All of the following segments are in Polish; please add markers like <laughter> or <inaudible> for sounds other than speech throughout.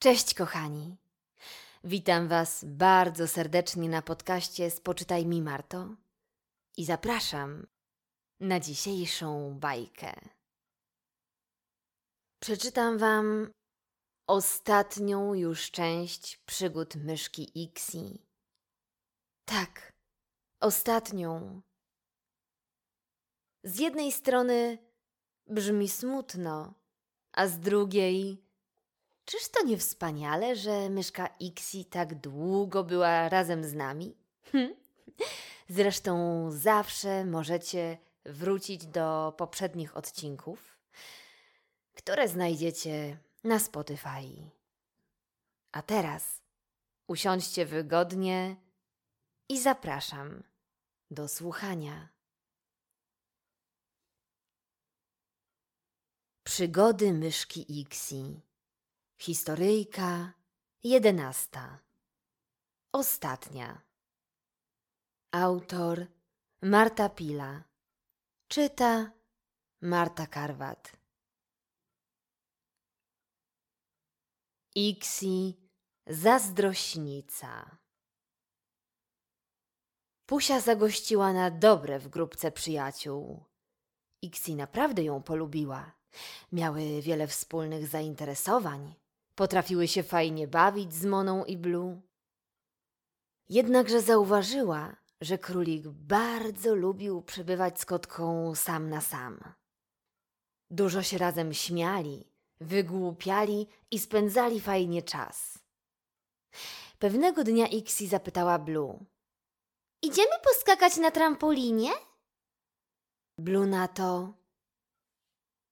Cześć kochani. Witam Was bardzo serdecznie na podcaście Spoczytaj mi Marto i zapraszam na dzisiejszą bajkę. Przeczytam Wam ostatnią już część przygód myszki Ixi. Tak, ostatnią. Z jednej strony brzmi smutno, a z drugiej Czyż to nie wspaniale, że myszka Ixi tak długo była razem z nami? Hm? Zresztą zawsze możecie wrócić do poprzednich odcinków, które znajdziecie na Spotify. A teraz usiądźcie wygodnie i zapraszam do słuchania. Przygody myszki Ixi Historyjka jedenasta. Ostatnia. Autor Marta Pila. Czyta Marta Karwat. Iksi zazdrośnica. Pusia zagościła na dobre w grupce przyjaciół. Iksi naprawdę ją polubiła. Miały wiele wspólnych zainteresowań. Potrafiły się fajnie bawić z Moną i Blue. Jednakże zauważyła, że królik bardzo lubił przebywać z kotką sam na sam. Dużo się razem śmiali, wygłupiali i spędzali fajnie czas. Pewnego dnia Ixi zapytała Blue. Idziemy poskakać na trampolinie? Blue na to.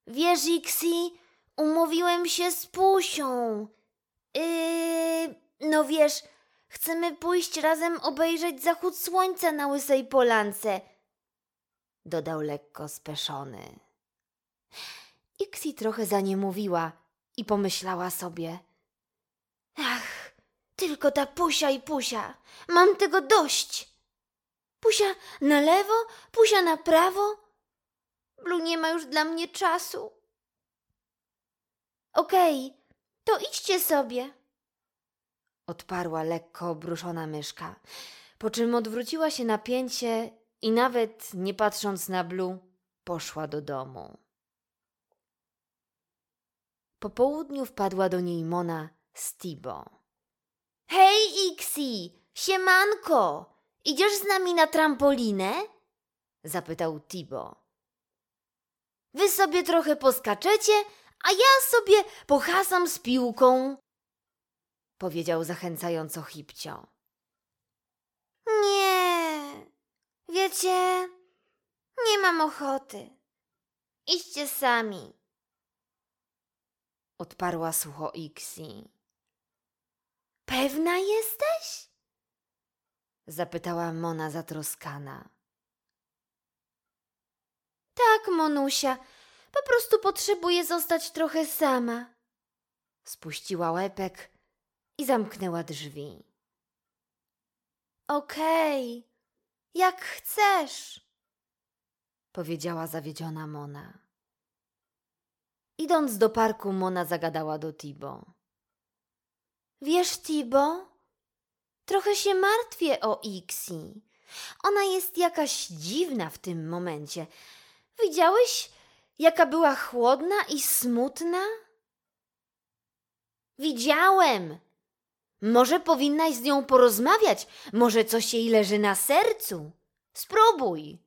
Wiesz, Ixi, Umówiłem się z Pusią. Yy, no wiesz, chcemy pójść razem obejrzeć zachód słońca na Łysej Polance. Dodał lekko speszony. Ixi trochę za nie mówiła i pomyślała sobie. Ach, tylko ta Pusia i Pusia. Mam tego dość. Pusia na lewo, Pusia na prawo. Blu nie ma już dla mnie czasu. Okej, okay, to idźcie sobie. Odparła lekko obruszona myszka, po czym odwróciła się na pięcie i nawet nie patrząc na Blu, poszła do domu. Po południu wpadła do niej Mona z Tibo. Hej, Ixi, siemanko, idziesz z nami na trampolinę? Zapytał Tibo. Wy sobie trochę poskaczecie, a ja sobie pohasam z piłką, powiedział zachęcająco Hipcio. Nie, wiecie, nie mam ochoty. Idźcie sami, odparła sucho Ixi. Pewna jesteś? zapytała Mona zatroskana. Tak, Monusia, po prostu potrzebuję zostać trochę sama. Spuściła łepek i zamknęła drzwi. Okej, okay, jak chcesz, powiedziała zawiedziona Mona. Idąc do parku, Mona zagadała do Tibo. Wiesz, Tibo, trochę się martwię o Ixi. Ona jest jakaś dziwna w tym momencie. Widziałeś, jaka była chłodna i smutna? Widziałem. Może powinnaś z nią porozmawiać, może coś jej leży na sercu. Spróbuj,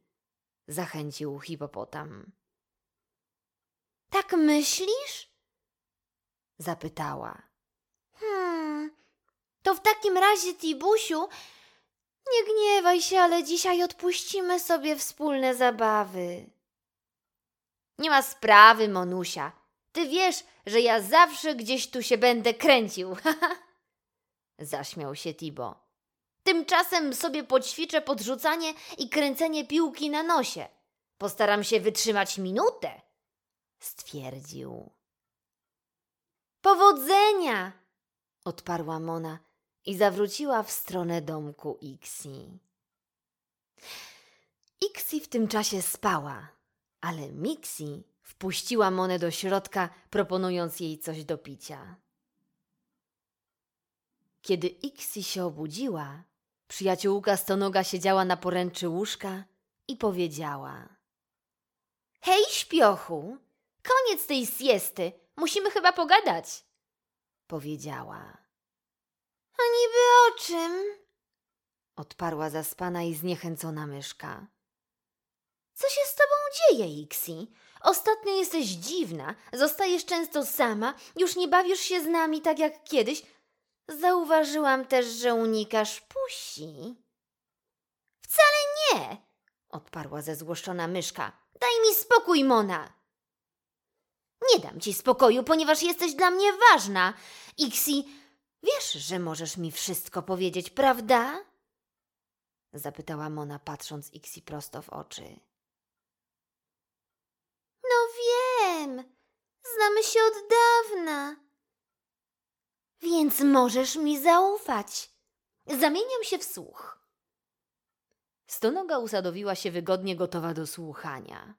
zachęcił hipopotam. Tak myślisz? zapytała. Hmm, to w takim razie, Tibusiu, nie gniewaj się, ale dzisiaj odpuścimy sobie wspólne zabawy. Nie ma sprawy, Monusia. Ty wiesz, że ja zawsze gdzieś tu się będę kręcił. <laughs> Zaśmiał się Tibo. Tymczasem sobie poćwiczę podrzucanie i kręcenie piłki na nosie. Postaram się wytrzymać minutę, stwierdził. Powodzenia! odparła Mona i zawróciła w stronę domku Ixi. Ixi w tym czasie spała ale Mixi wpuściła Monę do środka, proponując jej coś do picia. Kiedy Ixi się obudziła, przyjaciółka stonoga siedziała na poręczy łóżka i powiedziała: Hej, śpiochu, koniec tej siesty, musimy chyba pogadać. Powiedziała. A niby o czym? Odparła zaspana i zniechęcona myszka. Co się z tobą dzieje, Ixi? Ostatnio jesteś dziwna, zostajesz często sama, już nie bawisz się z nami tak jak kiedyś. Zauważyłam też, że unikasz pusi. Wcale nie, odparła zezłoszczona myszka. Daj mi spokój, Mona. Nie dam ci spokoju, ponieważ jesteś dla mnie ważna. Ixi, wiesz, że możesz mi wszystko powiedzieć, prawda? Zapytała Mona, patrząc Ixi prosto w oczy. No wiem, znamy się od dawna. Więc możesz mi zaufać. Zamieniam się w słuch. Stonoga usadowiła się wygodnie, gotowa do słuchania.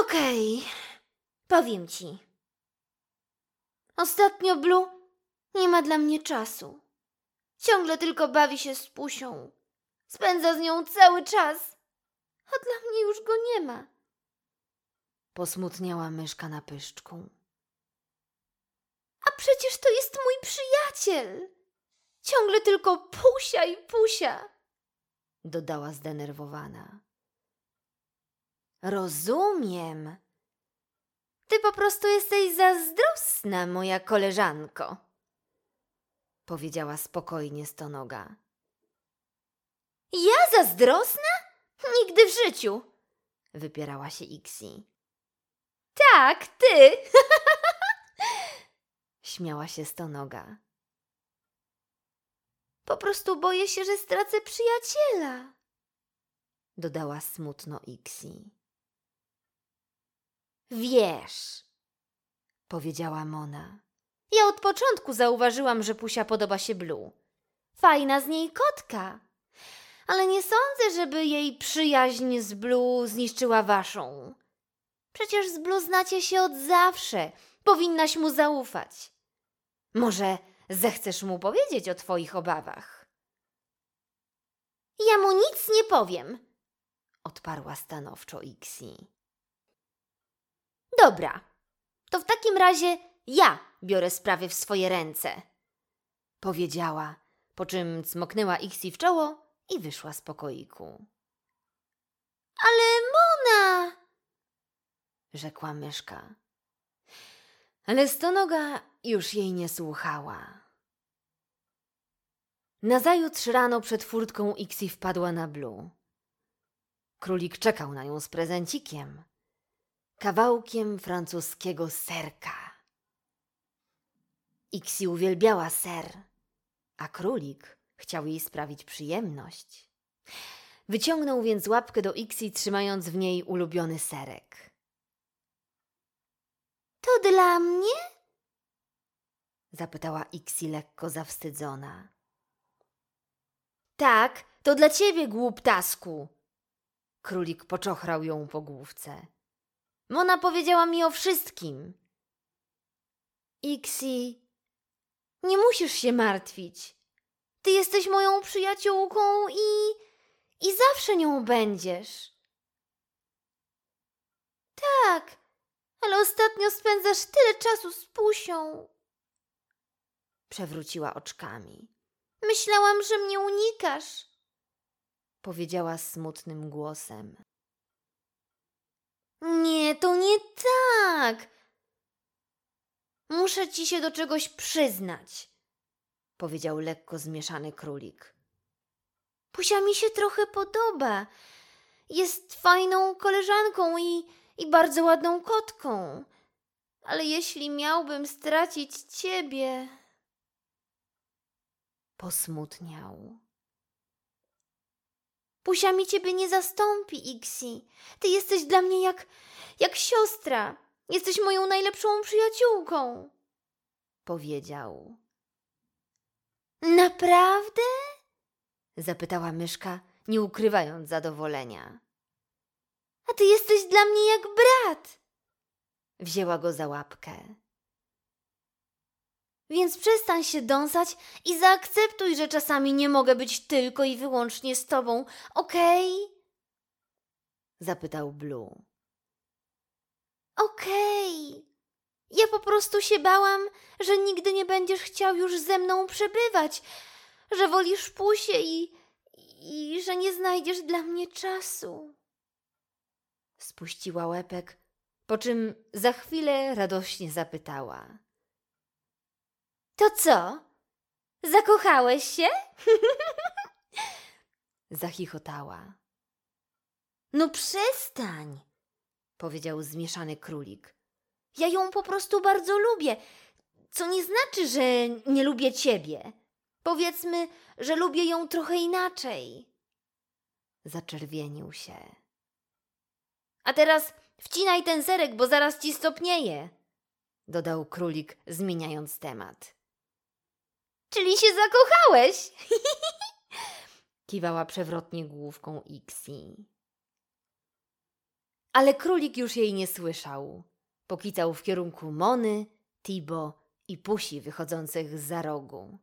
Okej, powiem ci. Ostatnio Blue nie ma dla mnie czasu. Ciągle tylko bawi się z Pusią. Spędza z nią cały czas, a dla mnie już go nie ma. Posmutniała myszka na pyszczku. A przecież to jest mój przyjaciel. Ciągle tylko Pusia i Pusia, dodała zdenerwowana. Rozumiem. Ty po prostu jesteś zazdrosna, moja koleżanko, powiedziała spokojnie stonoga. Ja zazdrosna? Nigdy w życiu, wypierała się Ixi. Tak, ty, <laughs> śmiała się stonoga. Po prostu boję się, że stracę przyjaciela, dodała smutno Ixi. Wiesz, powiedziała Mona. Ja od początku zauważyłam, że Pusia podoba się Blue. Fajna z niej kotka. Ale nie sądzę, żeby jej przyjaźń z Blue zniszczyła waszą. Przecież z Blue znacie się od zawsze. Powinnaś mu zaufać. Może zechcesz mu powiedzieć o twoich obawach? Ja mu nic nie powiem, odparła stanowczo Ixi. Dobra, to w takim razie ja biorę sprawy w swoje ręce, powiedziała, po czym cmoknęła Ixi w czoło i wyszła z pokoiku. Ale Mona! Rzekła myszka. Ale stonoga już jej nie słuchała. Nazajutrz rano przed furtką Ixi wpadła na Blue. Królik czekał na nią z prezencikiem kawałkiem francuskiego serka. Ixi uwielbiała ser, a królik chciał jej sprawić przyjemność. Wyciągnął więc łapkę do Ixi, trzymając w niej ulubiony serek. To dla mnie? zapytała Ixi lekko zawstydzona. Tak, to dla ciebie, głuptasku. Królik poczochrał ją po główce. Mona powiedziała mi o wszystkim. Ixi, nie musisz się martwić. Ty jesteś moją przyjaciółką i. i zawsze nią będziesz. Tak, ale ostatnio spędzasz tyle czasu z Pusią. Przewróciła oczkami. Myślałam, że mnie unikasz, powiedziała smutnym głosem. Nie, to nie tak. Muszę ci się do czegoś przyznać, powiedział lekko zmieszany królik. Pusia mi się trochę podoba. Jest fajną koleżanką i, i bardzo ładną kotką. Ale jeśli miałbym stracić ciebie. Posmutniał. Pusia mi ciebie nie zastąpi, Ixi. Ty jesteś dla mnie jak, jak siostra. Jesteś moją najlepszą przyjaciółką. Powiedział. Naprawdę? Zapytała myszka, nie ukrywając zadowolenia. A ty jesteś dla mnie jak brat. Wzięła go za łapkę. Więc przestań się dąsać i zaakceptuj, że czasami nie mogę być tylko i wyłącznie z tobą, okej? Zapytał Blue. Okej. Ja po prostu się bałam, że nigdy nie będziesz chciał już ze mną przebywać, że wolisz pusie i, i że nie znajdziesz dla mnie czasu. Spuściła łepek, po czym za chwilę radośnie zapytała. To co? Zakochałeś się? <laughs> Zachichotała. No przestań, powiedział zmieszany królik. Ja ją po prostu bardzo lubię, co nie znaczy, że nie lubię ciebie. Powiedzmy, że lubię ją trochę inaczej. Zaczerwienił się. A teraz wcinaj ten serek, bo zaraz ci stopnieje, dodał królik, zmieniając temat. Czyli się zakochałeś? <laughs> Kiwała przewrotnie główką Ixi. Ale królik już jej nie słyszał. Pokicał w kierunku Mony, Tibo i Pusi wychodzących za rogu.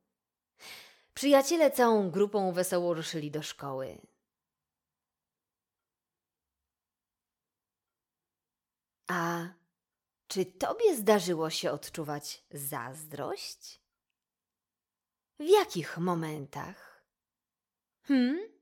Przyjaciele całą grupą wesoło ruszyli do szkoły. A czy tobie zdarzyło się odczuwać zazdrość? W jakich momentach? Hmm?